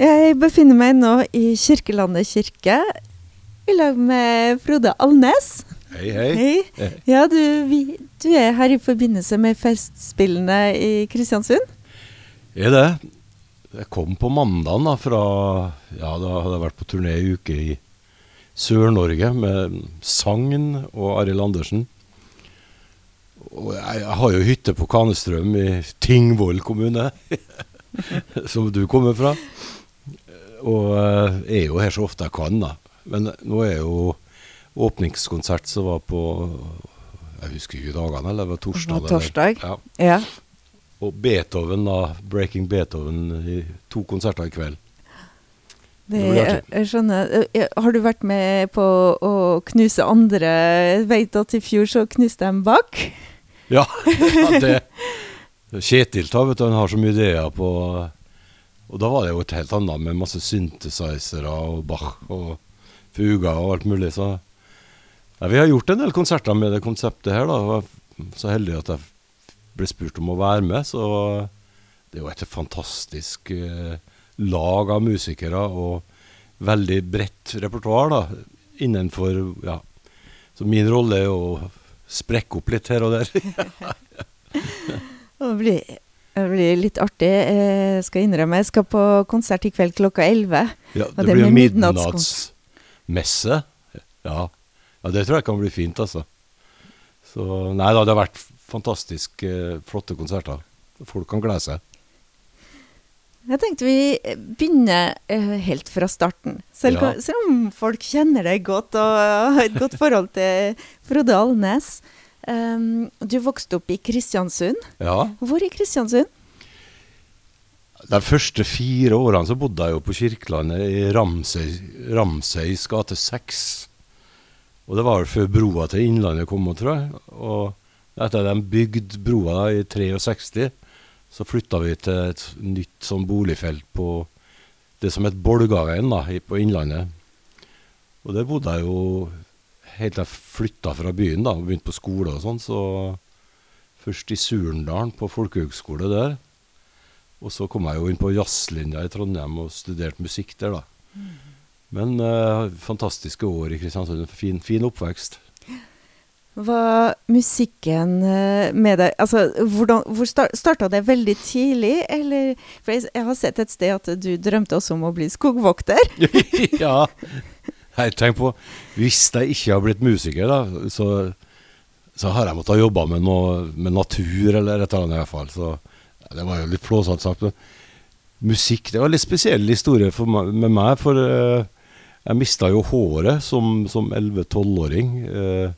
Jeg befinner meg nå i Kirkelandet kirke i lag med Frode Alnes. Hei, hei. Hei. Ja, du, vi, du er her i forbindelse med Festspillene i Kristiansund. Er det? Jeg kom på mandagen da fra Ja, da hadde jeg vært på turné i uke i Sør-Norge med Sagn og Arild Andersen. Og jeg, jeg har jo hytte på Kanestrøm i Tingvoll kommune, som du kommer fra. Og jeg er jo her så ofte jeg kan, da. Men nå er jo åpningskonsert som var på Jeg husker ikke dagene, eller det var torsdag. Det var torsdag. Eller, Ja. ja. Og Beethoven, da. 'Breaking Beethoven' i to konserter i kveld. Det, jeg, skjønner. Eh, Har du vært med på å knuse andre? Jeg vet at i fjor så knuste de bak. Ja, ja det Kjetil tar, vet du, han har så mye ideer på Og da var det jo et helt annet med masse synthesizere og Bach og fuger og alt mulig. Så ja, vi har gjort en del konserter med det konseptet her, da. Og jeg var så heldig at jeg ble spurt om å være med, så det er jo et fantastisk eh, lag av musikere og veldig bredt repertoar, da, innenfor Ja. Så min rolle er å sprekke opp litt her og der. Det blir, det blir litt artig. Jeg skal innrømme, jeg skal på konsert i kveld klokka 11. Ja, det, det blir midnattsmesse. Ja. ja, det tror jeg kan bli fint, altså. Så Nei da, det har vært fantastisk eh, flotte konserter. Folk kan glede seg. Jeg tenkte vi begynner eh, helt fra starten. Selv, Ja. selv om folk kjenner deg godt og har et godt forhold til Frode Alnes. Um, du vokste opp i Kristiansund. Ja. Hvor i Kristiansund? De første fire årene så bodde jeg jo på Kirkelandet i Ramsøy, Ramsøys gate 6. Og det var vel før broa til Innlandet kom, tror jeg. Og etter at de bygde broa da, i 63, så flytta vi til et nytt sånn boligfelt på det som het Bolgaveien da, på Innlandet. Og der bodde jeg jo helt til jeg flytta fra byen da, og begynte på skole og sånn. Så først i Surendalen, på folkehøgskole der. Og så kom jeg jo inn på jazzlinja i Trondheim og studerte musikk der, da. Men eh, fantastiske år i Kristiansund. Fin, fin oppvekst. Var musikken eh, med deg Altså, hvordan, hvor starta det veldig tidlig, eller For jeg har sett et sted at du drømte også om å bli skogvokter. ja. Nei, tenk på Hvis jeg ikke har blitt musiker, da, så, så har jeg måttet jobbe med noe med natur eller et eller annet i hvert fall. Så det var jo litt flåsete sagt. Men musikk det var en litt spesiell historie meg, med meg. For eh, jeg mista jo håret som, som 11-12-åring. Eh,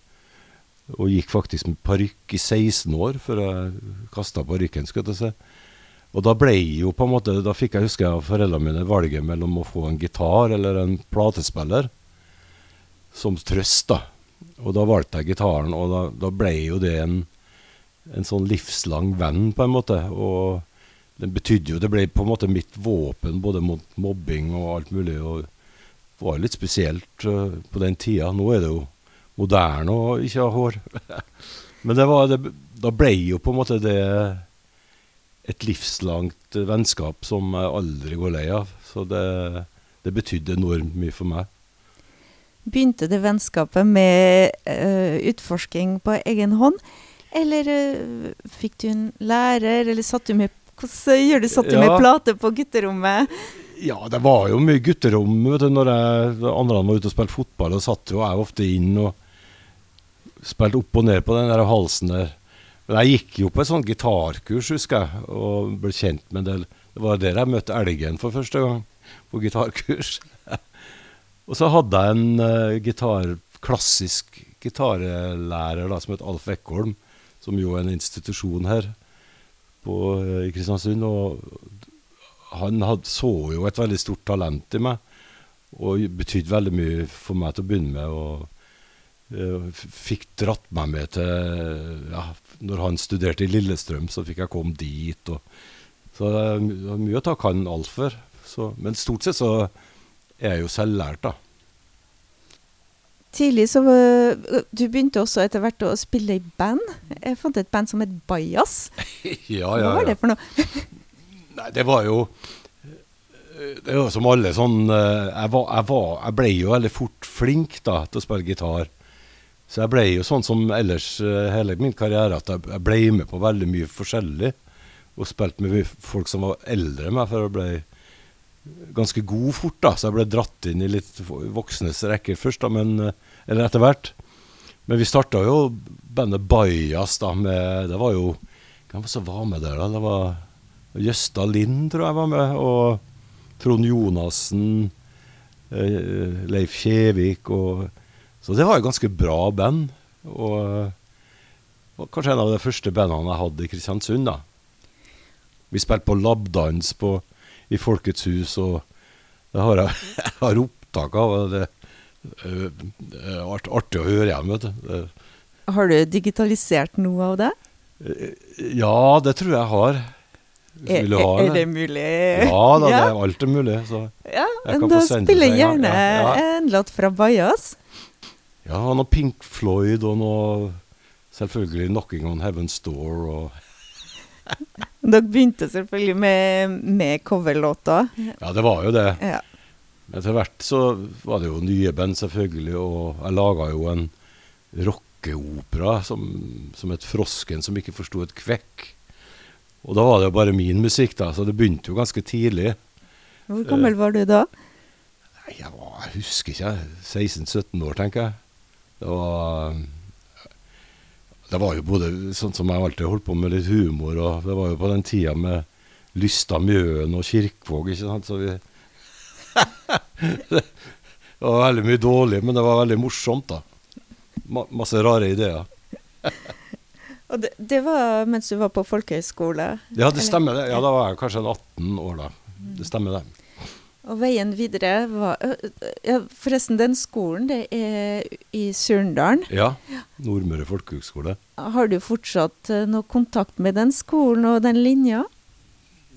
og gikk faktisk med parykk i 16 år før jeg kasta parykken. Og da ble jo på en måte, da fikk jeg husker jeg av foreldrene mine valget mellom å få en gitar eller en platespiller. Som trøst, da. Og da valgte jeg gitaren, og da, da ble jo det en, en sånn livslang venn, på en måte. Og det betydde jo Det ble på en måte mitt våpen både mot mobbing og alt mulig. Og det var litt spesielt øh, på den tida. Nå er det jo moderne å ikke ha hår. Men det var, det, da ble jo på en måte det et livslangt eh, vennskap som jeg aldri går lei av. Så det, det betydde enormt mye for meg. Begynte det vennskapet med uh, utforsking på egen hånd, eller uh, fikk du en lærer, eller satt du med Hvordan gjør du? Satt du med plate på gutterommet? Ja, det var jo mye gutterom vet du, når jeg, andre var ute og spilte fotball. Og satt jo jeg ofte inn og spilte opp og ned på den der halsen der. Men jeg gikk jo på et sånt gitarkurs, husker jeg, og ble kjent med en del. Det var der jeg møtte elgen for første gang, på gitarkurs. og så hadde jeg en eh, gitar, klassisk gitarlærer da, som het Alf Eckholm, som jo er en institusjon her på, eh, i Kristiansund. og han had, så jo et veldig stort talent i meg, og betydde veldig mye for meg til å begynne med. og eh, fikk dratt meg med til ja, Når han studerte i Lillestrøm, så fikk jeg komme dit. Og, så er det er mye å takke han Alf for. Men stort sett så er jo selvlært, da. Tidlig så Du begynte også etter hvert å spille i band. Jeg fant et band som het Bajas. ja, Hva var det for noe? Nei, det var jo det var som alle sånn eh, jeg, var, jeg, var, jeg ble jo veldig fort flink da til å spille gitar. Så jeg ble jo sånn som ellers eh, hele min karriere, at jeg, jeg ble med på veldig mye forskjellig. Og spilte med folk som var eldre enn meg, for jeg ble ganske god fort. da, Så jeg ble dratt inn i litt voksnes rekker først, da, men, eh, eller etter hvert. Men vi starta jo bandet Bajas da med Det var jo Hvem som var med der, da? Det var Jøsta Lind, tror jeg var med. Og Trond Jonassen. Eh, Leif Kjevik. Og, så det var jo ganske bra band. Og, var kanskje en av de første bandene jeg hadde i Kristiansund. da. Vi spilte på labdans på, i Folkets hus, og det har jeg, jeg har opptak av. Det, er artig å høre igjen, vet du. Har du digitalisert noe av det? ja, det tror jeg har. Er, er det? mulig? Ja da, det er alt er mulig. Så. Ja, men da spiller jeg gjerne ja. Ja. en låt fra Bajas. Ja, noe Pink Floyd og noe Selvfølgelig 'Knocking on Heaven's Door' og Dere begynte selvfølgelig med, med coverlåter. Ja, det var jo det. Ja. Etter hvert så var det jo nye band, selvfølgelig, og jeg laga jo en rockeopera som, som het 'Frosken som ikke forsto et kvekk'. Og da var det jo bare min musikk, da, så det begynte jo ganske tidlig. Hvor gammel var du da? Jeg, var, jeg husker ikke. 16-17 år, tenker jeg. Det var Det var jo både sånn som jeg alltid holdt på med litt humor, og det var jo på den tida med Lysta Mjøen og Kirkvåg, ikke sant, så vi Det var veldig mye dårlig, men det var veldig morsomt, da. Ma masse rare ideer. Og det, det var mens du var på folkehøyskole? Ja, det stemmer det. Ja, da var jeg kanskje en 18 år da. Det stemmer det. Og veien videre var ja, Forresten, den skolen, det er i Surndalen. Ja. Nordmøre folkehøgskole. Har du fortsatt noe kontakt med den skolen og den linja?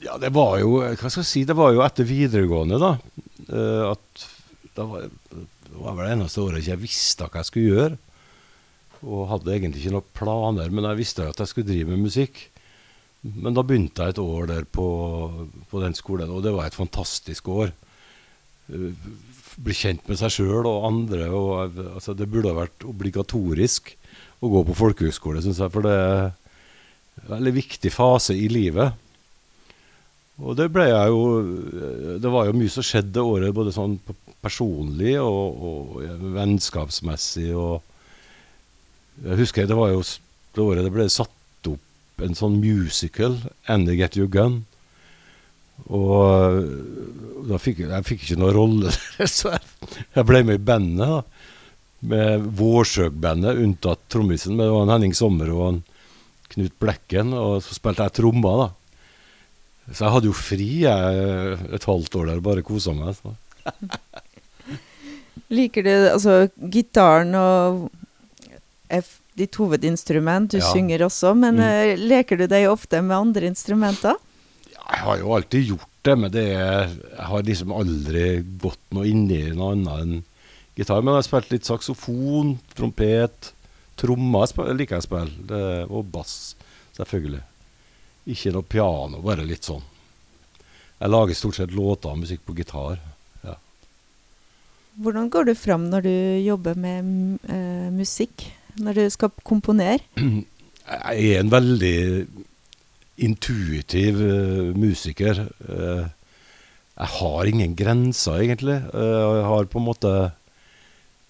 Ja, det var jo Hva skal jeg si, det var jo etter videregående, da. at det var, det var vel det eneste året ikke jeg visste hva jeg skulle gjøre. Og hadde egentlig ikke noen planer, men jeg visste at jeg skulle drive med musikk. Men da begynte jeg et år der på, på den skolen, og det var et fantastisk år. Eh, Bli kjent med seg sjøl og andre. Og, altså, det burde ha vært obligatorisk å gå på folkehøgskole, syns jeg. For det er en veldig viktig fase i livet. Og det ble jeg jo Det var jo mye som skjedde det året, både sånn personlig og, og ja, vennskapsmessig og Jeg husker det var jo det året det ble satt en sånn musical, 'Andy Get Your Gun'. Og da fikk jeg, fikk ikke noen rolle, så jeg, ble med i bandet. da Med Vårsøg-bandet, unntatt trommisen. Men det var en Henning Sommer og en Knut Blekken, og så spilte jeg trommer, da. Så jeg hadde jo fri jeg, et halvt år der bare kosa meg. Liker du altså gitaren og F, ditt hovedinstrument? Du Ja. synger også, men Mm. leker du deg ofte med andre instrumenter? Jeg har jo alltid gjort det, men det er, jeg har liksom aldri gått noe inn i noe annet enn gitar. Men jeg har spilt litt saksofon, trompet, trommer liker jeg å spille, og bass, selvfølgelig. Ikke noe piano, bare litt sånn. Jeg lager stort sett låter og musikk på gitar. Ja. Hvordan går du fram når du jobber med uh, musikk? Når du skal komponere? Jeg er en veldig intuitiv uh, musiker. Uh, jeg har ingen grenser, egentlig. Uh, jeg har på en måte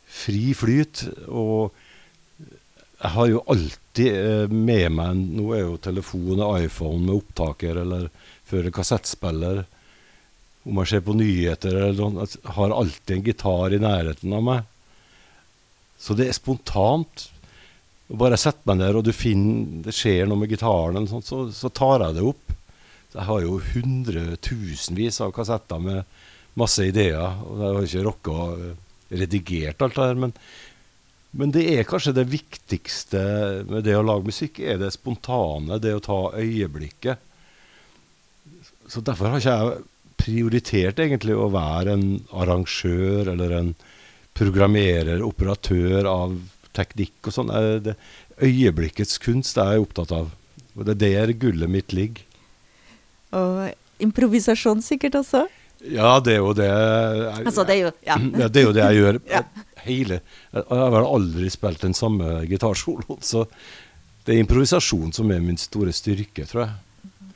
fri flyt. Og jeg har jo alltid med meg Nå er jo telefon og iPhone med opptaker, eller fører kassettspiller. Om jeg ser på nyheter eller noe, har alltid en gitar i nærheten av meg. Så det er spontant. Og bare setter meg ned, og du finner, det skjer noe med gitaren, sånt, så, så tar jeg det opp. Så jeg har jo hundretusenvis av kassetter med masse ideer. Og jeg har ikke rocka og eh, redigert alt det her, men, men det er kanskje det viktigste med det å lage musikk, er det spontane, det å ta øyeblikket. Så derfor har ikke jeg prioritert egentlig å være en arrangør eller en programmerer, operatør av teknikk og sånn. Øyeblikkets kunst er jeg opptatt av. Og det er der gullet mitt ligger. Og improvisasjon sikkert også? Ja, det er jo det jeg, Altså, det er jo Ja. Ja, det er jo det jeg gjør. Ja. Hele Jeg har vel aldri spilt den samme gitarsoloen, så det er improvisasjon som er min store styrke, tror jeg.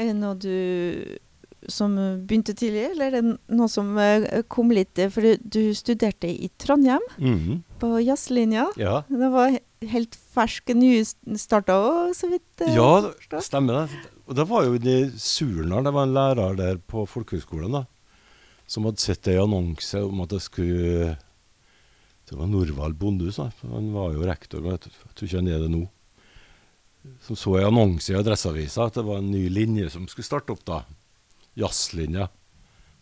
Er det noe du som begynte tidlig, eller er det noe som eh, kom litt eh, For du, du studerte i Trondheim, Mhm. På jazzlinja. Ja. Det var he- helt fersk, nystarta òg, så vidt jeg ja, det stemmer det. Og det var jo i Surnadal, det var en lærer der på folkehøgskolen da, som hadde sett ei annonse om at det skulle Det var Norvald Bondhus, han var jo rektor, men jeg tror ikke han er det nå. Som så ei annonse i Adresseavisa at det var en ny linje som skulle starte opp, da. Jazzlinja.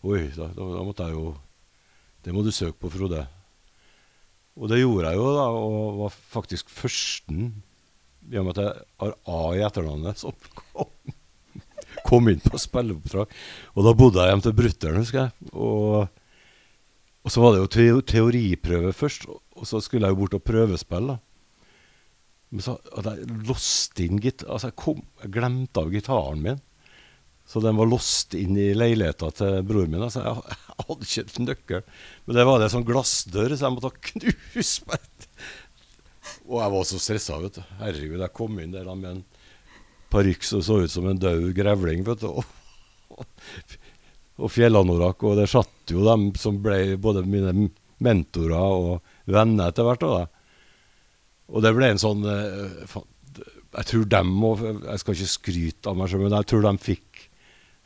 Oi, da, da, da måtte jeg jo Det må du søke på, Frode. Og det gjorde jeg jo, da, og var faktisk førsten i og med at jeg har A i etternavnet, som kom, kom inn på spilleoppdrag. Og da bodde jeg hjem til brutter'n, husker jeg. Og, og så var det jo teo teoriprøve først, og så skulle jeg jo bort og prøvespille. da. Men så hadde jeg låst inn gitar... Altså, jeg, kom, jeg glemte av gitaren min. Så den var låst inn i leiligheta til broren min. Så jeg, jeg hadde ikke nøkkel. Men det var det sånn glassdør, så jeg måtte ha knust meg. Og jeg var så stressa, vet du. Herregud, jeg kom inn der med en parykk som så ut som en død grevling, vet du. Og, og fjellanorakk. Og det satt jo dem som ble både mine mentorer og venner etter hvert. Da. Og det ble en sånn eh, Jeg tror dem òg Jeg skal ikke skryte av meg selv, men jeg tror de fikk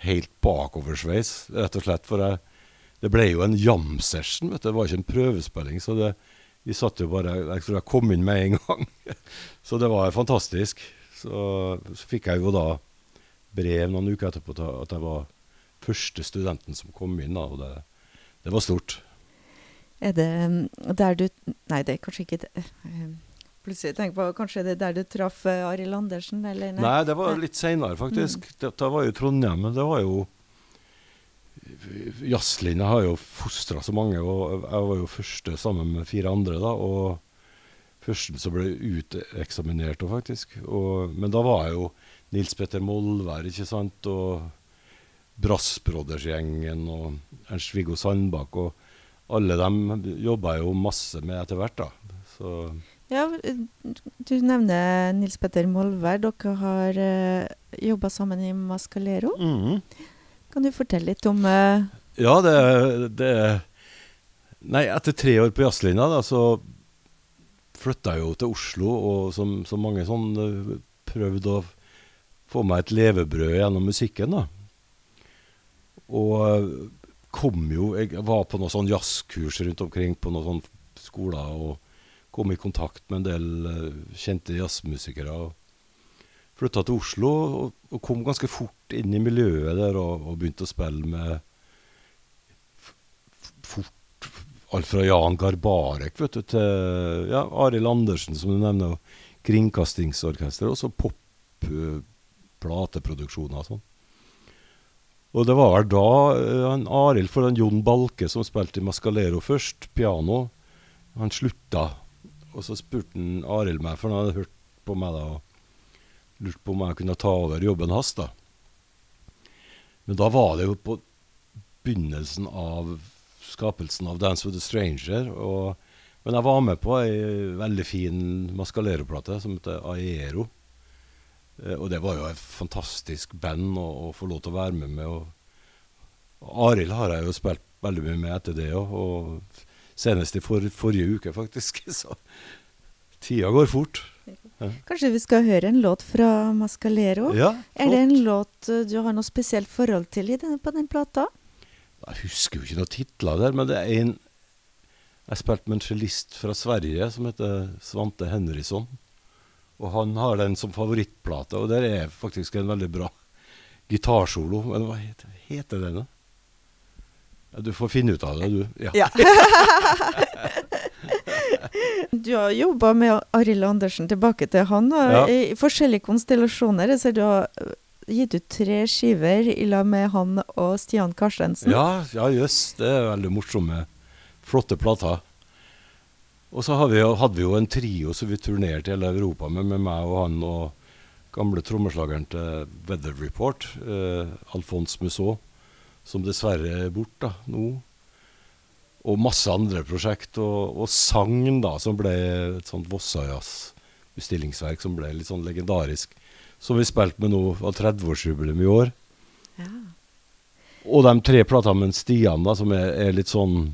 helt bakoversveis, rett og slett. For jeg, det ble jo en jam-session, vet du. Det var ikke en prøvespilling. Så det, vi satt jo bare Jeg tror jeg kom inn med en gang. så det var fantastisk. Så, så fikk jeg jo da brev noen uker etterpå at jeg var første studenten som kom inn. Da, og det, det var stort. Er det mm, der du Nei, det er kanskje ikke det. Plutselig tenker på Kanskje det er der du traff eh, Arild Andersen, eller? Nei, det var litt seinere, faktisk. Det, det var jo Trondheim. Men det var jo Jazzlinja har jo fostra så mange, og jeg var jo første sammen med fire andre. da, og Førsten som ble uteksaminert òg, faktisk. Og, men da var jeg jo Nils Petter Molvær, ikke sant, og Brass Brothers-gjengen og Ernst-Viggo Sandbakk. Og alle dem jobba jeg jo masse med etter hvert, da. Så Ja, eh, du nevner Nils Petter Molvær. Dere har uh, jobba sammen i Mascalero. mhm. Kan du fortelle litt om uh... Ja, det, det Nei, etter tre år på jazzlinja, da, så flytta jeg jo til Oslo, og som, som mange sånn eh, prøvde å få meg et levebrød gjennom musikken, da. Og eh, kom jo Jeg var på noen sånn jazzkurs rundt omkring på noen sånne skoler, og kom i kontakt med en del eh, kjente jazzmusikere. og Flytta til Oslo og, kom ganske fort inn i miljøet der og, og begynte å spille med fort alt fra Jan Garbarek vet du, til ja, Arild Andersen, som du nevner, og Kringkastingsorkester, og så pop-plateproduksjoner og sånn. Og det var vel da eh, han Arild for den Jon Balke, som spilte i Mascalero først, piano, han slutta. Og så spurte han Arild meg, for han hadde hørt på meg da, og lurte på om jeg kunne ta over jobben hans. da. Men da var det jo på begynnelsen av skapelsen av 'Dance with a Stranger'. Og, men jeg var med på ei veldig fin Mascalero-plate som heter Aero. Eh, og det var jo et fantastisk band å, å få lov til å være med med. Og, Arild har jeg jo spilt veldig mye med etter det òg, og senest i for, forrige uke, faktisk. Så tida går fort. Kanskje vi skal høre en låt fra Mascalero? Ja, Er det en låt eh, du har noe spesielt forhold til i den, på den plata? Jeg husker jo ikke noen titler der, men det er en Jeg spilte med en cellist fra Sverige som heter Svante Henrysson. Og han har den som favorittplate, og der er faktisk en veldig bra gitarsolo. Men hva heter, heter den, da? Ja, du får finne ut av det, du. Ja. Ja. du har jobba med Arild Andersen tilbake til han, Ja. i forskjellige konstellasjoner. Jeg ser du har øh, gitt ut tre skiver i lag med han og Stian Karstensen. Ja, ja yes, Det er veldig morsomme, flotte plater. Og så har vi, jo- hadde vi jo en trio som vi turnerte i hele Europa med, med meg og han og gamle trommeslageren til Weather Report, eh, Alphonse Musso, som dessverre er borte nå. Og masse andre prosjekt. Og, og sang, da, som ble et sånt Vossajazz-bestillingsverk som ble litt sånn legendarisk. Som vi spilte med nå, av 30-årsjubileum i år. Ja. Og de tre platene med Stian, da, som er, er litt sånn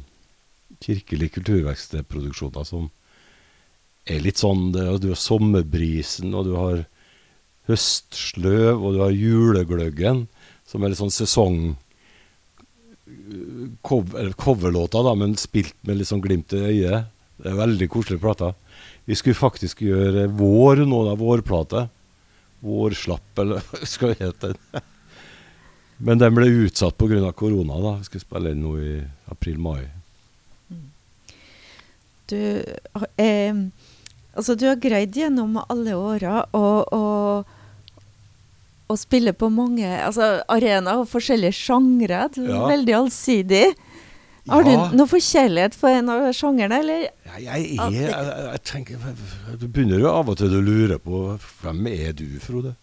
kirkelig kulturverkstedproduksjoner, som er litt sånn det, Du har sommerbrisen, og du har høstsløv, og du har julegløggen, som er litt sånn sesong cover, coverlåter, da, men spilt med litt sånn glimt i øyet. Det er veldig koselige plater. Vi skulle faktisk gjøre vår nå, da, vårplate. Vårslapp, eller hva skal vi hete. Men den ble utsatt pga. korona. da. Vi skulle spille inn nå i april-mai. Du, eh, altså, du har greid gjennom alle åra å, å, spiller spille på mange altså, arenaer og forskjellige sjangre. Ja. veldig allsidig. Har du noe forkjærlighet for en av sjangerne, eller? Ja, jeg er jeg, jeg tenker, Du begynner jo av og til å lure på hvem er du, Frode?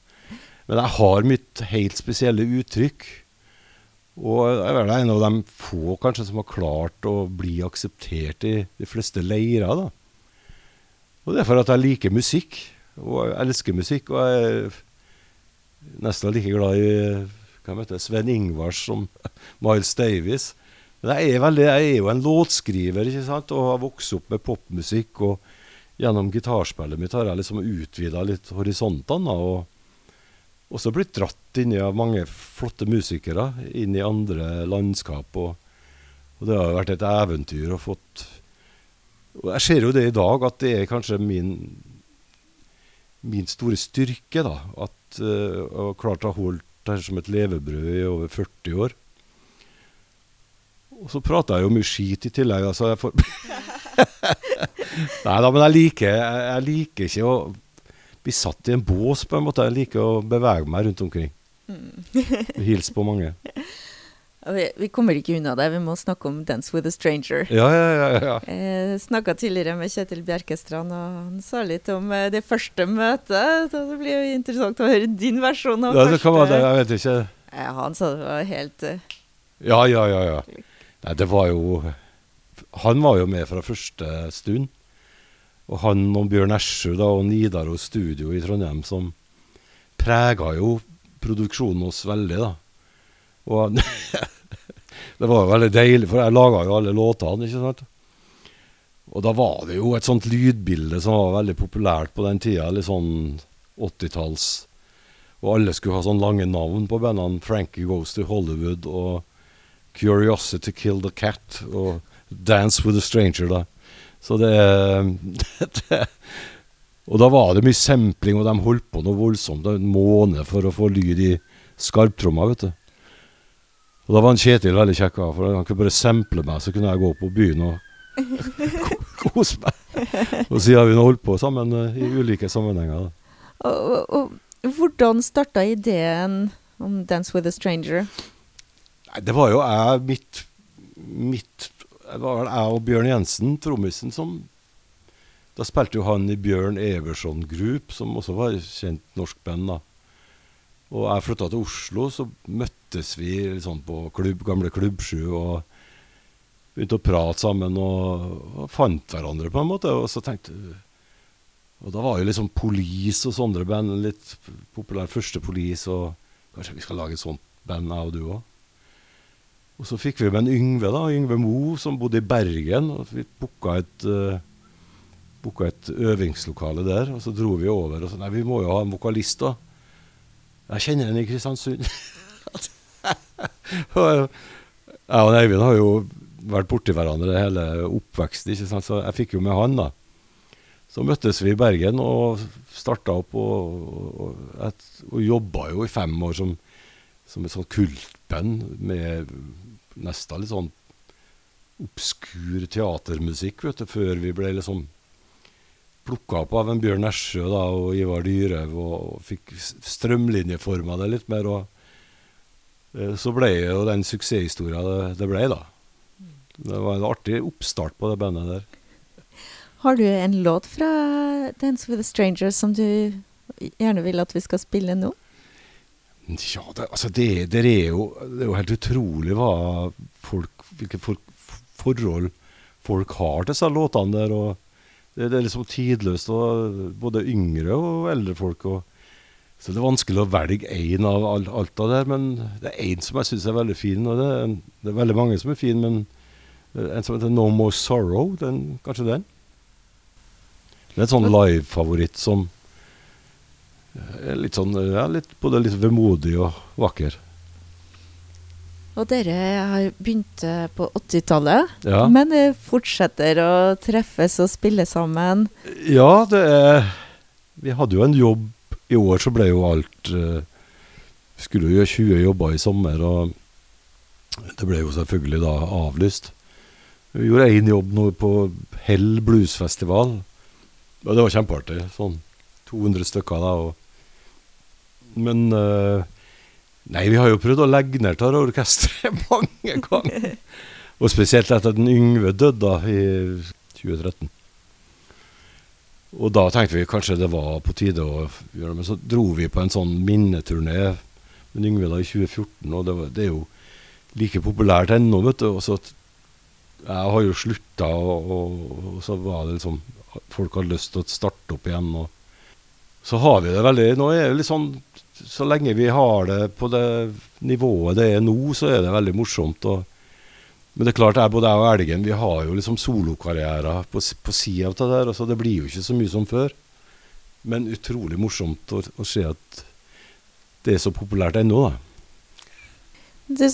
Men jeg har mitt helt spesielle uttrykk. Og jeg er en av de få kanskje som har klart å bli akseptert i de fleste leirer. da. Og det er for at jeg liker musikk, og jeg elsker musikk. Og jeg nesten like glad i hva heter Sven Ingvars som Miles Davis. Men jeg er, veldig, jeg er jo en låtskriver ikke sant? og har vokst opp med popmusikk. Og gjennom gitarspillet mitt har jeg liksom utvida litt horisontene. og også blitt dratt inn av mange flotte musikere inn i andre landskap. Og, og det har jo vært et eventyr å fått Og jeg ser jo det i dag, at det er kanskje min, min store styrke. da, At uh, jeg har klart å holde det her som et levebrød i over 40 år. Og så prater jeg jo mye skit i tillegg. altså jeg får Nei da, men jeg liker, jeg, jeg liker ikke å bli satt i en bås, på en måte. Jeg liker å bevege meg rundt omkring. Hilse på mange. Vi, kommer ikke unna det. Vi må snakke om 'Dance with a Stranger'. Ja, ja, ja. ja. Jeg snakka tidligere med Kjetil Bjerkestrand, og han sa litt om eh, det første møtet. Så det blir jo interessant å høre din versjon av ja det kan være det. Jeg vet ikke. Ja, han sa det var helt eh, Ja, ja, ja. ja. Nei, det var jo Han var jo med fra første stund. Og han og Bjørn Esju da, og Nidaros Studio i Trondheim som prega jo produksjonen oss veldig, da. Og det var jo veldig deilig, for jeg laga jo alle låtene, ikke sant. Og da var det jo et sånt lydbilde som var veldig populært på den tida. Litt sånn 80-talls. Og alle skulle ha sånne lange navn på bandene. Frankie Goes to Hollywood og Curiosity Kill the Cat og Dance with a Stranger, da. Så det, det Og da var det mye sampling, og de holdt på noe voldsomt en måned for å få lyd i skarptromma, vet du. Og da var han Kjetil veldig kjekk, for han kunne bare sample meg, så kunne jeg gå på byen og ko- kose meg. Og siden har vi nå holdt på sammen eh, i ulike sammenhenger. Og, og, og hvordan starta ideen om 'Dance with a Stranger'? Nei, det var jo jeg, mitt, mitt Det var vel jeg og Bjørn Jensen, trommisen, som Da spilte jo han i Bjørn Everson Group, som også var et kjent norsk band. da. Og jeg flytta til Oslo, så møttes vi sånn på klubb, gamle Klubb 7 og begynte å prate sammen og, og fant hverandre på en måte. Og så tenkte Og da var jo liksom Police og sånne band litt populære. Første Police og Kanskje vi skal lage et sånt band, jeg og du òg. Og så fikk vi med en Yngve, da, Yngve Mo, som bodde i Bergen. og Vi booka et, uh, et øvingslokale der. Og så dro vi over og sa nei, vi må jo ha en vokalist, da. Jeg kjenner en i Kristiansund. jeg og Eivind har jo vært borti hverandre hele oppveksten, ikke sant? så jeg fikk jo med han, da. Så møttes vi i Bergen og starta opp og, og, og, og jobba jo i fem år som, som et sånt kultband med nesten litt sånn obskur teatermusikk, vet du, før vi ble liksom plukka opp av en Bjørn Nesjø da, og Ivar Dyrhaug og, og fikk strømlinjeforma det litt mer. og eh, Så ble jo den suksesshistoria det, det ble, da. Det var en artig oppstart på det bandet der. Har du en låt fra 'Dance with a Stranger' som du gjerne vil at vi skal spille nå? Ja, det, altså det, det, er jo, det, er jo, helt utrolig hva folk, hvilke folk, forhold folk har til disse låtene der. og det, det, er liksom tidløst, både yngre og eldre folk. Og, så det er vanskelig å velge én av alt, alt av det men det er én som jeg syns er veldig fin. og det er, det er, veldig mange som er fine, men en som heter No More Sorrow, den, kanskje den? Det er en sånn live-favoritt som er litt sånn, ja, litt, både litt vemodig og vakker. Og dere har begynt eh, på 80-tallet, ja. men fortsetter å treffes og spille sammen? Ja, det er Vi hadde jo en jobb I år så ble jo alt Vi Skulle jo gjøre 20 jobber i sommer, og det ble jo selvfølgelig da avlyst. Vi gjorde én jobb nå på Hell bluesfestival, og det var kjempeartig. Sånn 200 stykker da. og men uh, Nei, vi har jo prøvd å legge ned dette orkesteret mange ganger. Og spesielt etter at Yngve døde da, i 2013. Og da tenkte vi kanskje det var på tide å gjøre det. Men så dro vi på en sånn minneturné med Yngve da i 2014, og det, var, det er jo like populært ennå, vet du. Og så jeg har jo slutta, og, og, og, så var det liksom Folk hadde lyst til å starte opp igjen. Og så har vi det veldig Nå er det litt sånn så lenge vi har det på det nivået det er nå, så er det veldig morsomt. Og, men det er klart, jeg, både jeg og Elgen vi har jo liksom solokarrierer på, på sida av det der. Altså, det blir jo ikke så mye som før. Men utrolig morsomt å, å se at det er så populært ennå, da. Du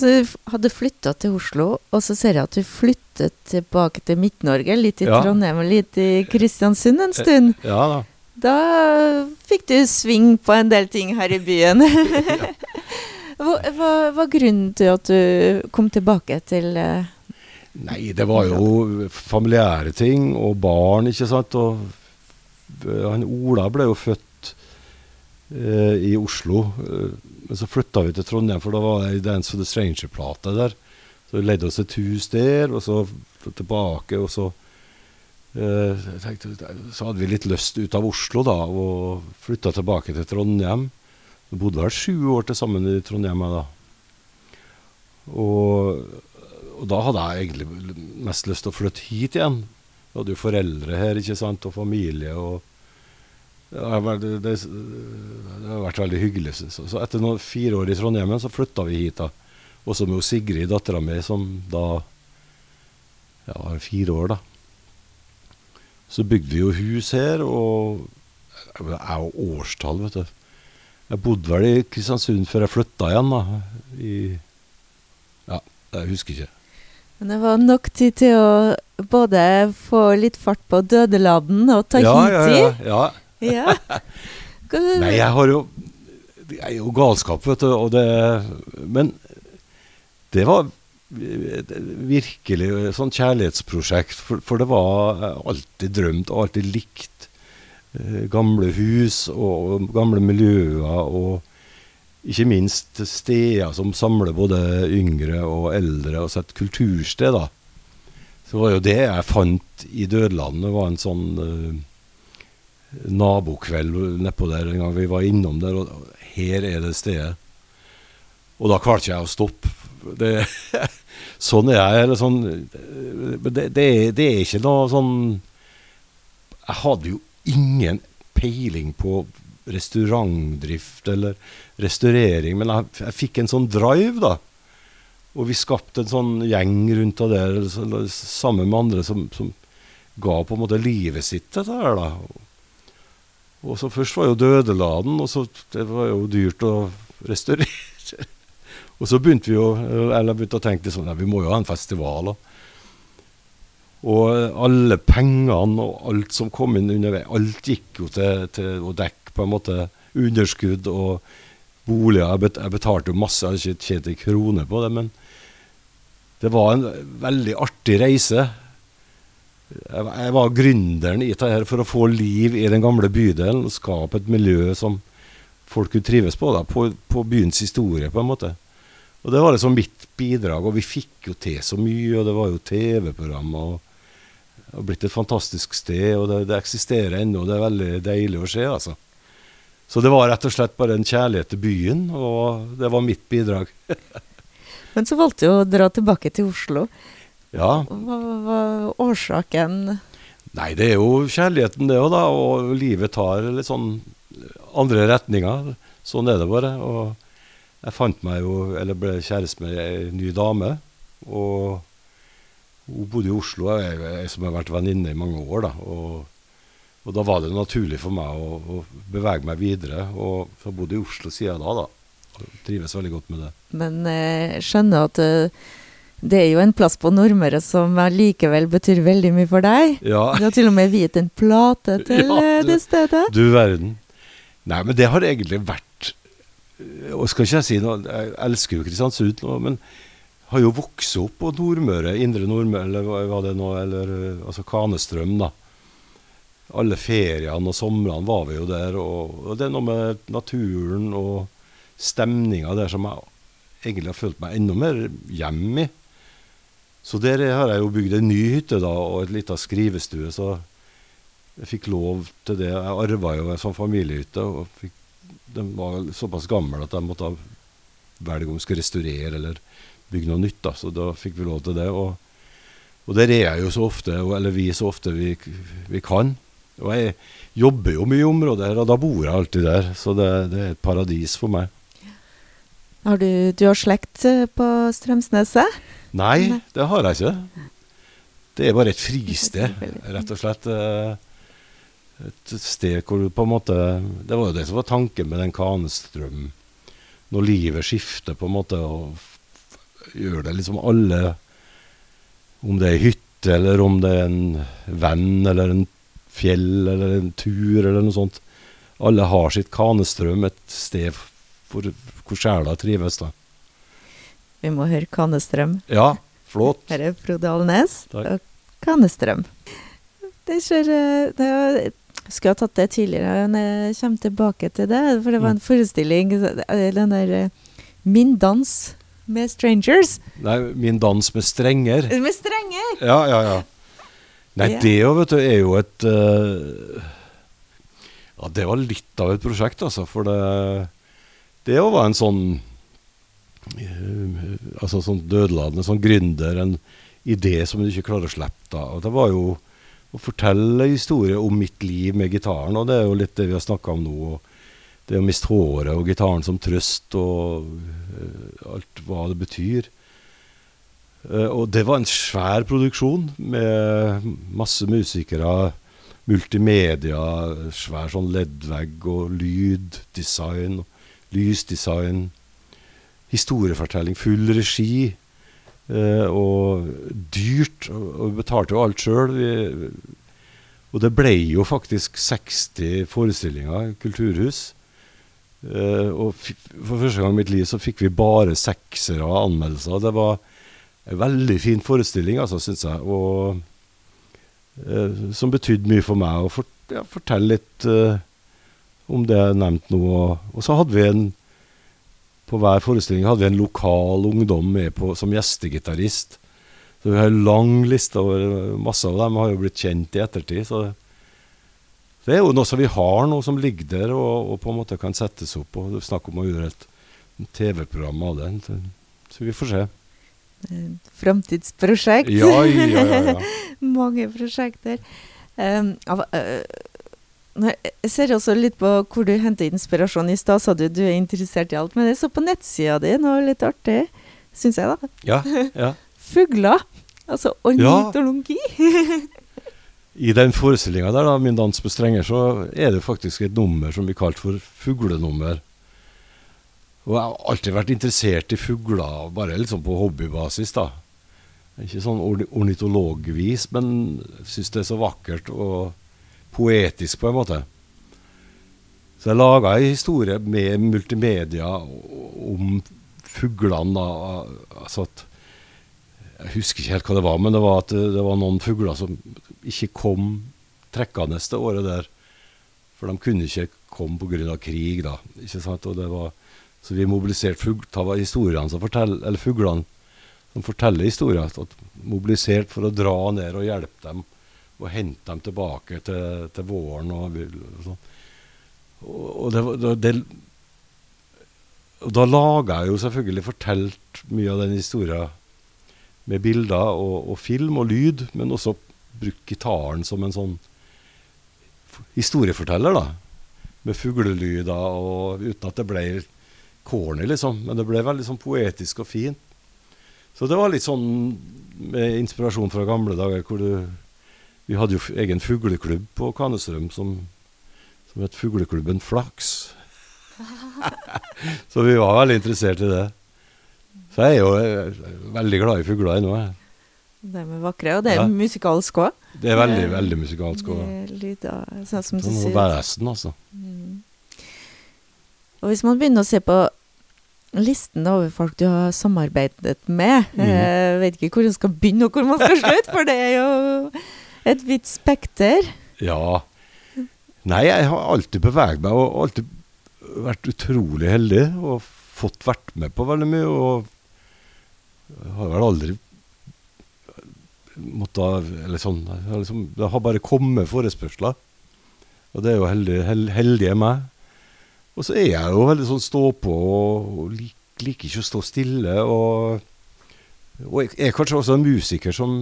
hadde flytta til Oslo, og så ser jeg at du flyttet tilbake til Midt-Norge. Litt i ja. Trondheim og litt i Kristiansund en stund. Ja da. Da fikk du sving på en del ting her i byen. hva, hva var grunnen til at du kom tilbake til uh, Nei, det var jo familiære ting og barn, ikke sant. Og eh, han Ola ble jo født uh, i Oslo. Uh, men så flytta vi til Trondheim, for da var det Dance of the Stranger-plate der. Så vi leide oss et hus der, og så tilbake, og så Eh, tenkte, så hadde vi litt lyst ut av Oslo da, og flytta tilbake til Trondheim. Vi bodde vel sju år til sammen i Trondheim. da. Og, og, da hadde jeg egentlig mest lyst til å flytte hit igjen. Vi hadde jo foreldre her ikke sant, og familie. og det det, har vært veldig hyggelig. Så, så etter noen, fire år i Trondheim så flytta vi hit. da. Også med Sigrid, dattera mi, som da ja, var fire år. da. Så bygde vi jo hus her, og det er jo årstall, vet du. Jeg bodde vel i Kristiansund før jeg flytta igjen, da. I Ja, jeg husker ikke. Men det var nok tid til å både få litt fart på Dødeladden og ta ja, hit i? Ja, ja. ja. Nei, jeg har jo Det er jo galskap, vet du. Og det Men det var virkelig sånn kjærlighetsprosjekt. For, for, det var alltid drømt og alltid likt eh, gamle hus og, og, gamle miljøer. Og ikke minst steder som samler både yngre og eldre. Altså et kultursted. da. Så var jo det jeg fant i Dødelandet, var en sånn eh, nabokveld nedpå der en gang vi var innom der. Og her er det stedet. Og da klarte jeg å stoppe. Det sånn er jeg. Eller sånn, det, det, det, er ikke noe sånn Jeg hadde jo ingen peiling på restaurantdrift eller restaurering, men jeg, jeg fikk en sånn drive, da. Og vi skapte en sånn gjeng rundt av det, sammen med andre som, som, ga på en måte livet sitt til dette her, da. Og så Først var jo Dødeladen, og så det var jo dyrt å restaurere. Og så begynte vi jo, eller begynte å tenke sånn, vi må jo ha en festival. Da. Og alle pengene og alt som kom inn underveis, alt gikk jo til, til å dekke på en måte underskudd og boliger. Jeg, bet, jeg betalte jo masse, jeg hadde ikke tjent en krone på det, men det var en veldig artig reise. Jeg, jeg var gründeren i dette for å få liv i den gamle bydelen og skape et miljø som folk kunne trives på, da, på, på byens historie, på en måte. Og det var liksom mitt bidrag, og vi fikk jo til så mye, og det var jo TV-program. og Det har blitt et fantastisk sted, og det, det eksisterer ennå. Det er veldig deilig å se, altså. Så det var rett og slett bare en kjærlighet til byen, og det var mitt bidrag. Men så valgte du å dra tilbake til Oslo. Ja. Hva var årsaken? Nei, det er jo kjærligheten det òg, da. Og livet tar litt sånn andre retninger. Sånn er det bare. Og jeg fant meg jo, eller ble kjæreste med ei ny dame. Og hun bodde i Oslo, jeg, jeg som har vært venninne i mange år. da, og, og, da var det naturlig for meg å, å bevege meg videre. Og så har bodd i Oslo siden da. da, og Trives veldig godt med det. Men jeg eh, skjønner at uh, det er jo en plass på Nordmøre som likevel betyr veldig mye for deg. Ja. Du har til og med viet en plate til Ja, eh, du- det stedet. Du verden. Nei, men det har egentlig vært Og skal ikke jeg si noe Jeg elsker jo Kristiansund men har jo vokst opp på Nordmøre, Indre Nordmøre, eller hva det nå, eller eh, altså Kanestrøm, da. Alle feriene og somrene var vi jo der, og, og det er noe med naturen og stemninga der som jeg egentlig har følt meg enda mer hjemme i. Så der har jeg jo bygd en ny hytte da, og et lita skrivestue, så jeg fikk lov til det. Jeg arva jo en sånn familiehytte, og fikk, den var såpass gammel at jeg måtte velge om jeg skulle restaurere eller bygge noe nytt. da, Så da fikk vi lov til det. Og, og der er jeg jo så ofte, eller vi så ofte vi, vi kan. Og jeg jobber jo mye i området her, og da bor jeg alltid der. Så det, det er et paradis for meg. Har du, du har slekt eh, på Strømsneset? Nei, Nei. det har jeg ikke. Det er bare et fristed, rett og slett. Et sted hvor du på en måte Det var jo det som var tanken med den Kanestrøm. Når livet skifter, på en måte, og gjør det liksom alle Om det er hytte, eller om det er en venn, eller en fjell, eller en tur, eller noe sånt. Alle har sitt Kanestrøm, et sted hvor, hvor sjela trives. da. Vi må høre Kanestrøm. Ja, flott. Her er Frode Alnes og Kanestrøm. Det skjer eh, det er, skulle ha tatt det tidligere, men jeg kommer tilbake til det. For det var en Mm. forestilling, eh, den der eh, Min dans med strangers. Nei, min dans med strenger. Med strenger! Ja, ja, ja. Nei, Ja. det jo, vet du, er jo et uh, Ja, det var litt av et prosjekt, altså. For det Det jo var en sånn uh, Altså sånn dødeladende, sånn gründer, en idé som du ikke klarer å slippe da. Og det var jo å fortelle historier om mitt liv med gitaren, og det er jo litt det vi har snakka om nå. Det å miste håret og gitaren som trøst og uh, alt hva det betyr. Uh, og det var en svær produksjon med masse musikere, multimedia, svær sånn leddvegg og og lyddesign, lysdesign, historiefortelling, full regi. Eh, og dyrt. Og, og vi betalte jo alt sjøl. Og det ble jo faktisk 60 forestillinger kulturhus. Eh, og for første gang i mitt liv så fikk vi bare seksere av anmeldelser. Det var en veldig fin forestilling, altså, syns jeg. Og eh, som betydde mye for meg. Å for, ja, fortelle litt eh, om det jeg nevnte nå. Og, og så hadde vi en På hver forestilling hadde vi en lokal ungdom med på, som gjestegitarist. Så vi har en lang liste over Masse av dem har jo blitt kjent i ettertid. Så det er jo noe som vi har nå, som ligger der og, og på en måte kan settes opp. Og snakk om å gjøre et TV-program av det. Så, så vi får se. Eh, Framtidsprosjekt. Ja, ja, ja. ja. Mange prosjekter. Um, av, eh, nei, jeg ser også litt på hvor du henter inspirasjon. I stad sa du du er interessert i alt, men jeg så på nettsida di noe litt artig, syns jeg, da. ja, ja. Fugler. Altså ornitologi. I den forestillinga der, da, 'Min dans med strenger', så er det faktisk et nummer som blir kalt for fuglenummer. Og jeg har alltid vært interessert i fugler, bare liksom på hobbybasis, da. Ikke sånn ornitologvis, men syns det er så vakkert og poetisk på en måte. Så jeg laga ei historie med multimedia om fuglene. altså at Jeg husker ikke helt hva det var, men det var at det, var noen fugler som ikke kom trekkende det året der. For de kunne ikke komme pga. krig, da. ikke sant? Var, så vi mobiliserte som forteller, eller fuglene som forteller historier. Mobilisert for å dra ned og hjelpe dem og hente dem tilbake til, til våren. Og, sånn. og, og det, det, det Og da laga jeg jo selvfølgelig fortalt mye av den historien med bilder og, og film og lyd, men også brukt gitaren som en sånn historieforteller, da. Med fuglelyder og uten at det ble corny, liksom. Men det ble veldig sånn poetisk og fint. Så det var litt sånn med inspirasjon fra gamle dager hvor du Vi hadde jo egen fugleklubb på Kanestrøm som, som het Fugleklubben Flaks. så vi var veldig interessert i det. Så jeg er jo eh, veldig glad i fugler ennå. jeg. De er vakre, og det er Ja. musikalsk òg. Det er veldig, veldig musikalsk. òg. Sånn som sånn sier. vesen, altså. Mm. Og hvis man begynner å se på listen over folk du har samarbeidet med Mm. Jeg vet ikke hvor man skal begynne og hvor man skal slutte, for det er jo et vidt spekter. Ja. Nei, jeg har alltid beveget meg og alltid vært utrolig heldig og fått vært med på veldig mye. Og jeg har vel aldri måttet Eller sånn liksom, Det har bare kommet forespørsler. Og det er jo heldig, held, heldige meg. Og så er jeg jo veldig sånn stå på og, og lik, liker ikke å stå stille. Og, og jeg er kanskje også en musiker som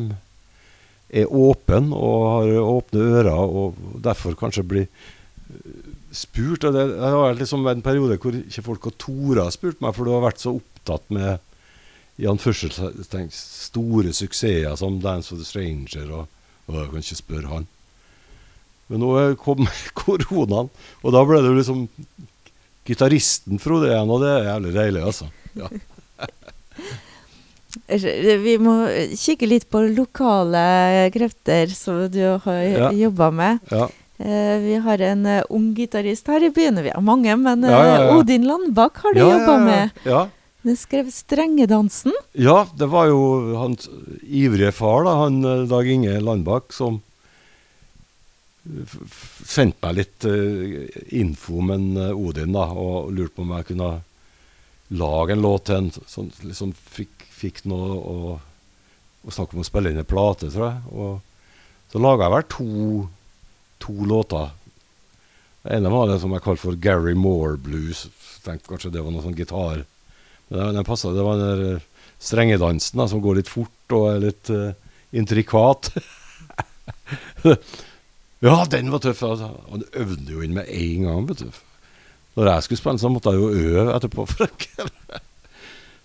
er åpen og har åpne ører, og derfor kanskje blir eh, spurt. Og det, det vært liksom en periode hvor ikke folk og tora har spurt meg, for du har vært så opptatt med i anførselstegn store suksesser som 'Dance for the Stranger' og, og jeg kan ikke spørre han. Men nå kom koronaen, og da ble det liksom gitaristen Frode igjen, og det er jævlig deilig, altså. Ja. Vi må kikke litt på lokale krefter som du har Ja. jobba med. Ja. Uh, Vi har en uh, ung gitarist her i byen. Vi har mange, men uh, Ja. Odin Landbakk har du Ja, jobba med. Ja. Du skrev 'Strengedansen'. Ja, det var jo hans ivrige far, da, han eh, Dag Inge Landbakk, som sendte meg litt eh, info om en eh, Odin, da, og lurte på om jeg kunne lage en låt til en som liksom fikk, fikk noe å, å snakke om å spille inn en plate, tror jeg. Og så laga jeg vel to, to låter. Den ene var det som jeg kalte for Gary Moore Blues. Tenkte kanskje det var noe sånn gitar. Men den, passet, det var den der eh, strengedansen da, som går litt fort og er litt uh, intrikat. ja, den var tøff. Altså. Han øvde jo inn med en gang, vet du. Når jeg skulle spille, så måtte jeg jo øve etterpå.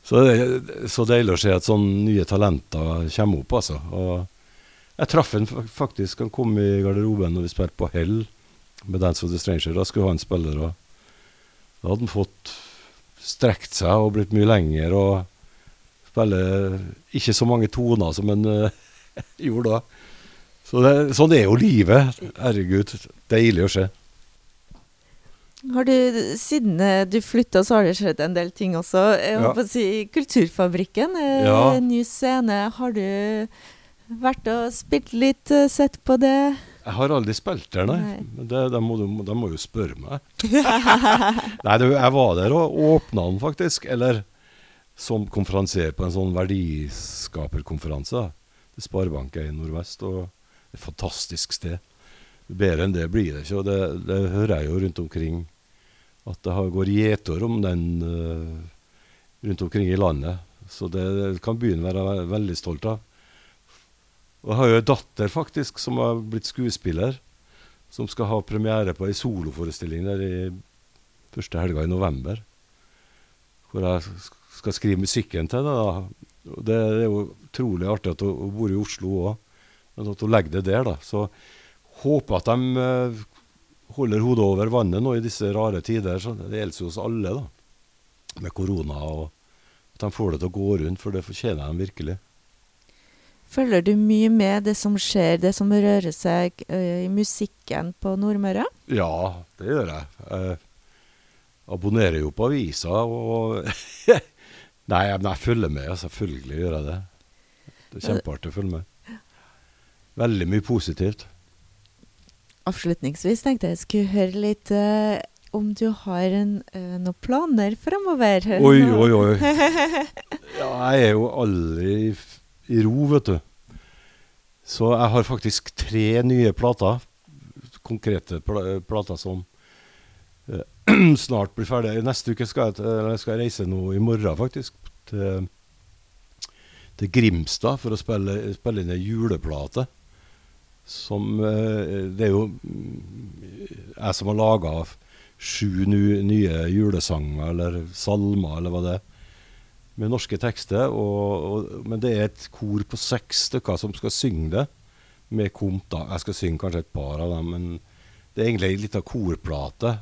Så det er så deilig å se at sånne nye talenter kommer opp, altså. Og jeg traff han faktisk. Han kom i garderoben når vi spilte på Hell med Dance of the Stranger. Da skulle han spille, da hadde han fått strekt seg og blitt mye lenger og spille ikke så mange toner som han eh, gjorde da. Så det, sånn er jo livet. Herregud, deilig å se. Har du, siden eh, du flytta, så har det skjedd en del ting også. Jeg Ja. håper å si Kulturfabrikken, eh, Ja. ny scene. Har du vært og spilt litt, eh, sett på det? Jeg har aldri spilt der, nei. Nei. Det, de, må, de må jo spørre meg. nei, du, jeg var der og åpna den, faktisk. Eller som konferansier på en sånn verdiskaperkonferanse. til Sparebanken i Nordvest. og Et fantastisk sted. Bedre enn det blir det ikke. og Det, det hører jeg jo rundt omkring. At det har går gjetord om den eh, rundt omkring i landet. Så det, kan byen være veldig stolt av. Og jeg har jo en datter faktisk som har blitt skuespiller. Som skal ha premiere på ei soloforestilling der i første helga i november. Hvor jeg skal skrive musikken til det. da. Det er jo utrolig artig at hun bor i Oslo òg, men at hun legger det der. da. Så håper at de eh, holder hodet over vannet nå i disse rare tider. Så det gjelder jo oss alle, da. Med korona. og At de får det til å gå rundt, for det fortjener de virkelig. Følger du mye med det som skjer, det som rører seg eh, i musikken på Nordmøre? Ja, det gjør jeg. Jeg abonnerer jo på aviser og Nei, men jeg følger med. Selvfølgelig gjør jeg det. Det er kjempeartig å følge med. Veldig mye positivt. Avslutningsvis tenkte jeg skulle høre litt uh, om du har en, uh, noen planer fremover. Oi, oi, oi. Ja, jeg er jo aldri i, ro, vet du. Så jeg har faktisk tre nye plater. Konkrete pl plater som uh, snart blir ferdig. Neste uke skal jeg, til, jeg skal reise nå i morgen, faktisk. Til, til Grimstad for å spille, spille inn ei juleplate. Som eh, Det er jo mm, jeg som har laga sju nye julesanger, eller salmer, eller hva det er. Med norske tekster. Og, og, men det er et kor på seks stykker som skal synge det. Med komp, da. Jeg skal synge kanskje et par av dem, men det er egentlig ei lita korplate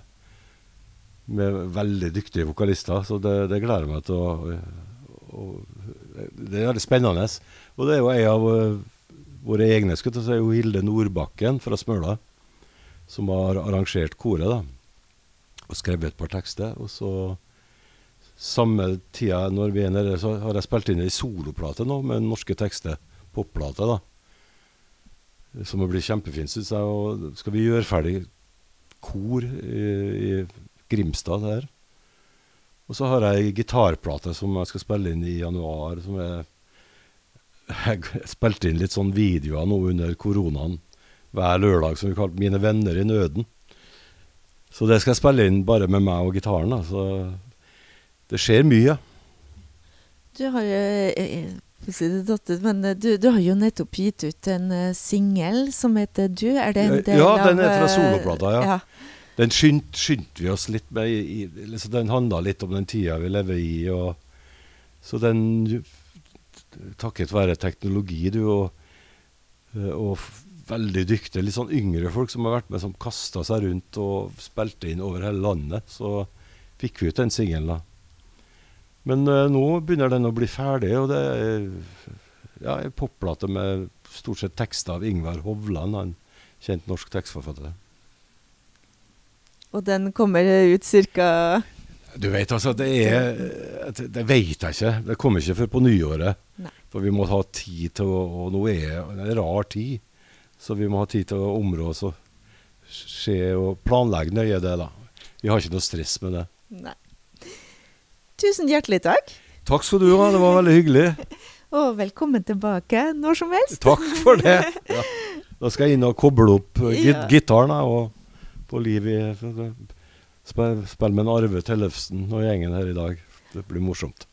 med veldig dyktige vokalister, så det, det gleder jeg meg til å, å, Det er veldig spennende. Og det er jo ei av uh, våre egne, skal jeg si, jo Hilde Nordbakken fra Smøla, som har arrangert koret, da. Og skrevet et par tekster. Og så samme tida når vi er nede, så har jeg spilt inn ei soloplate nå med norske tekster. Popplate, da. Som blir kjempefint, syns jeg. Og skal vi gjøre ferdig kor i, i Grimstad der. Og så har jeg ei gitarplate som jeg skal spille inn i januar. som er Jeg spilte inn litt sånn videoer nå under koronaen hver lørdag som vi kalte 'Mine venner i nøden'. Så det skal jeg spille inn bare med meg og gitaren. da, så det skjer mye. Du har jo eh, ut, men eh, du, du, har jo nettopp gitt ut en singel som heter 'Du'. Er det en del ja, av Ja, den er fra soloplata, ja. ja. Den skyndte skynd vi oss litt med. I, liksom, den handla litt om den tida vi lever i. Og, så den Takket være teknologi, du, og, og veldig dyktige, litt sånn yngre folk som har vært med, som kasta seg rundt og spilte inn over hele landet, så fikk vi ut den singelen, da. Men uh, nå begynner den å bli ferdig, og det er ja, ei popplate med stort sett tekster av Ingvar Hovland, en kjent norsk tekstforfatter. Og den kommer ut ca. Du vet altså, det er Det vet jeg ikke. Det kommer ikke før på nyåret. For vi må ha tid til å Og nå er det en rar tid. Så vi må ha tid til å områ oss og se og planlegge nøye det, da. Vi har ikke noe stress med det. Nei. Tusen hjertelig takk. Takk skal du ha. Det var veldig hyggelig. Og velkommen tilbake når som helst. Takk for det. Ja. Da skal jeg inn og koble opp git Ja. gitaren og på liv i Spille med en Arve Tellefsen og gjengen her i dag. Det blir morsomt.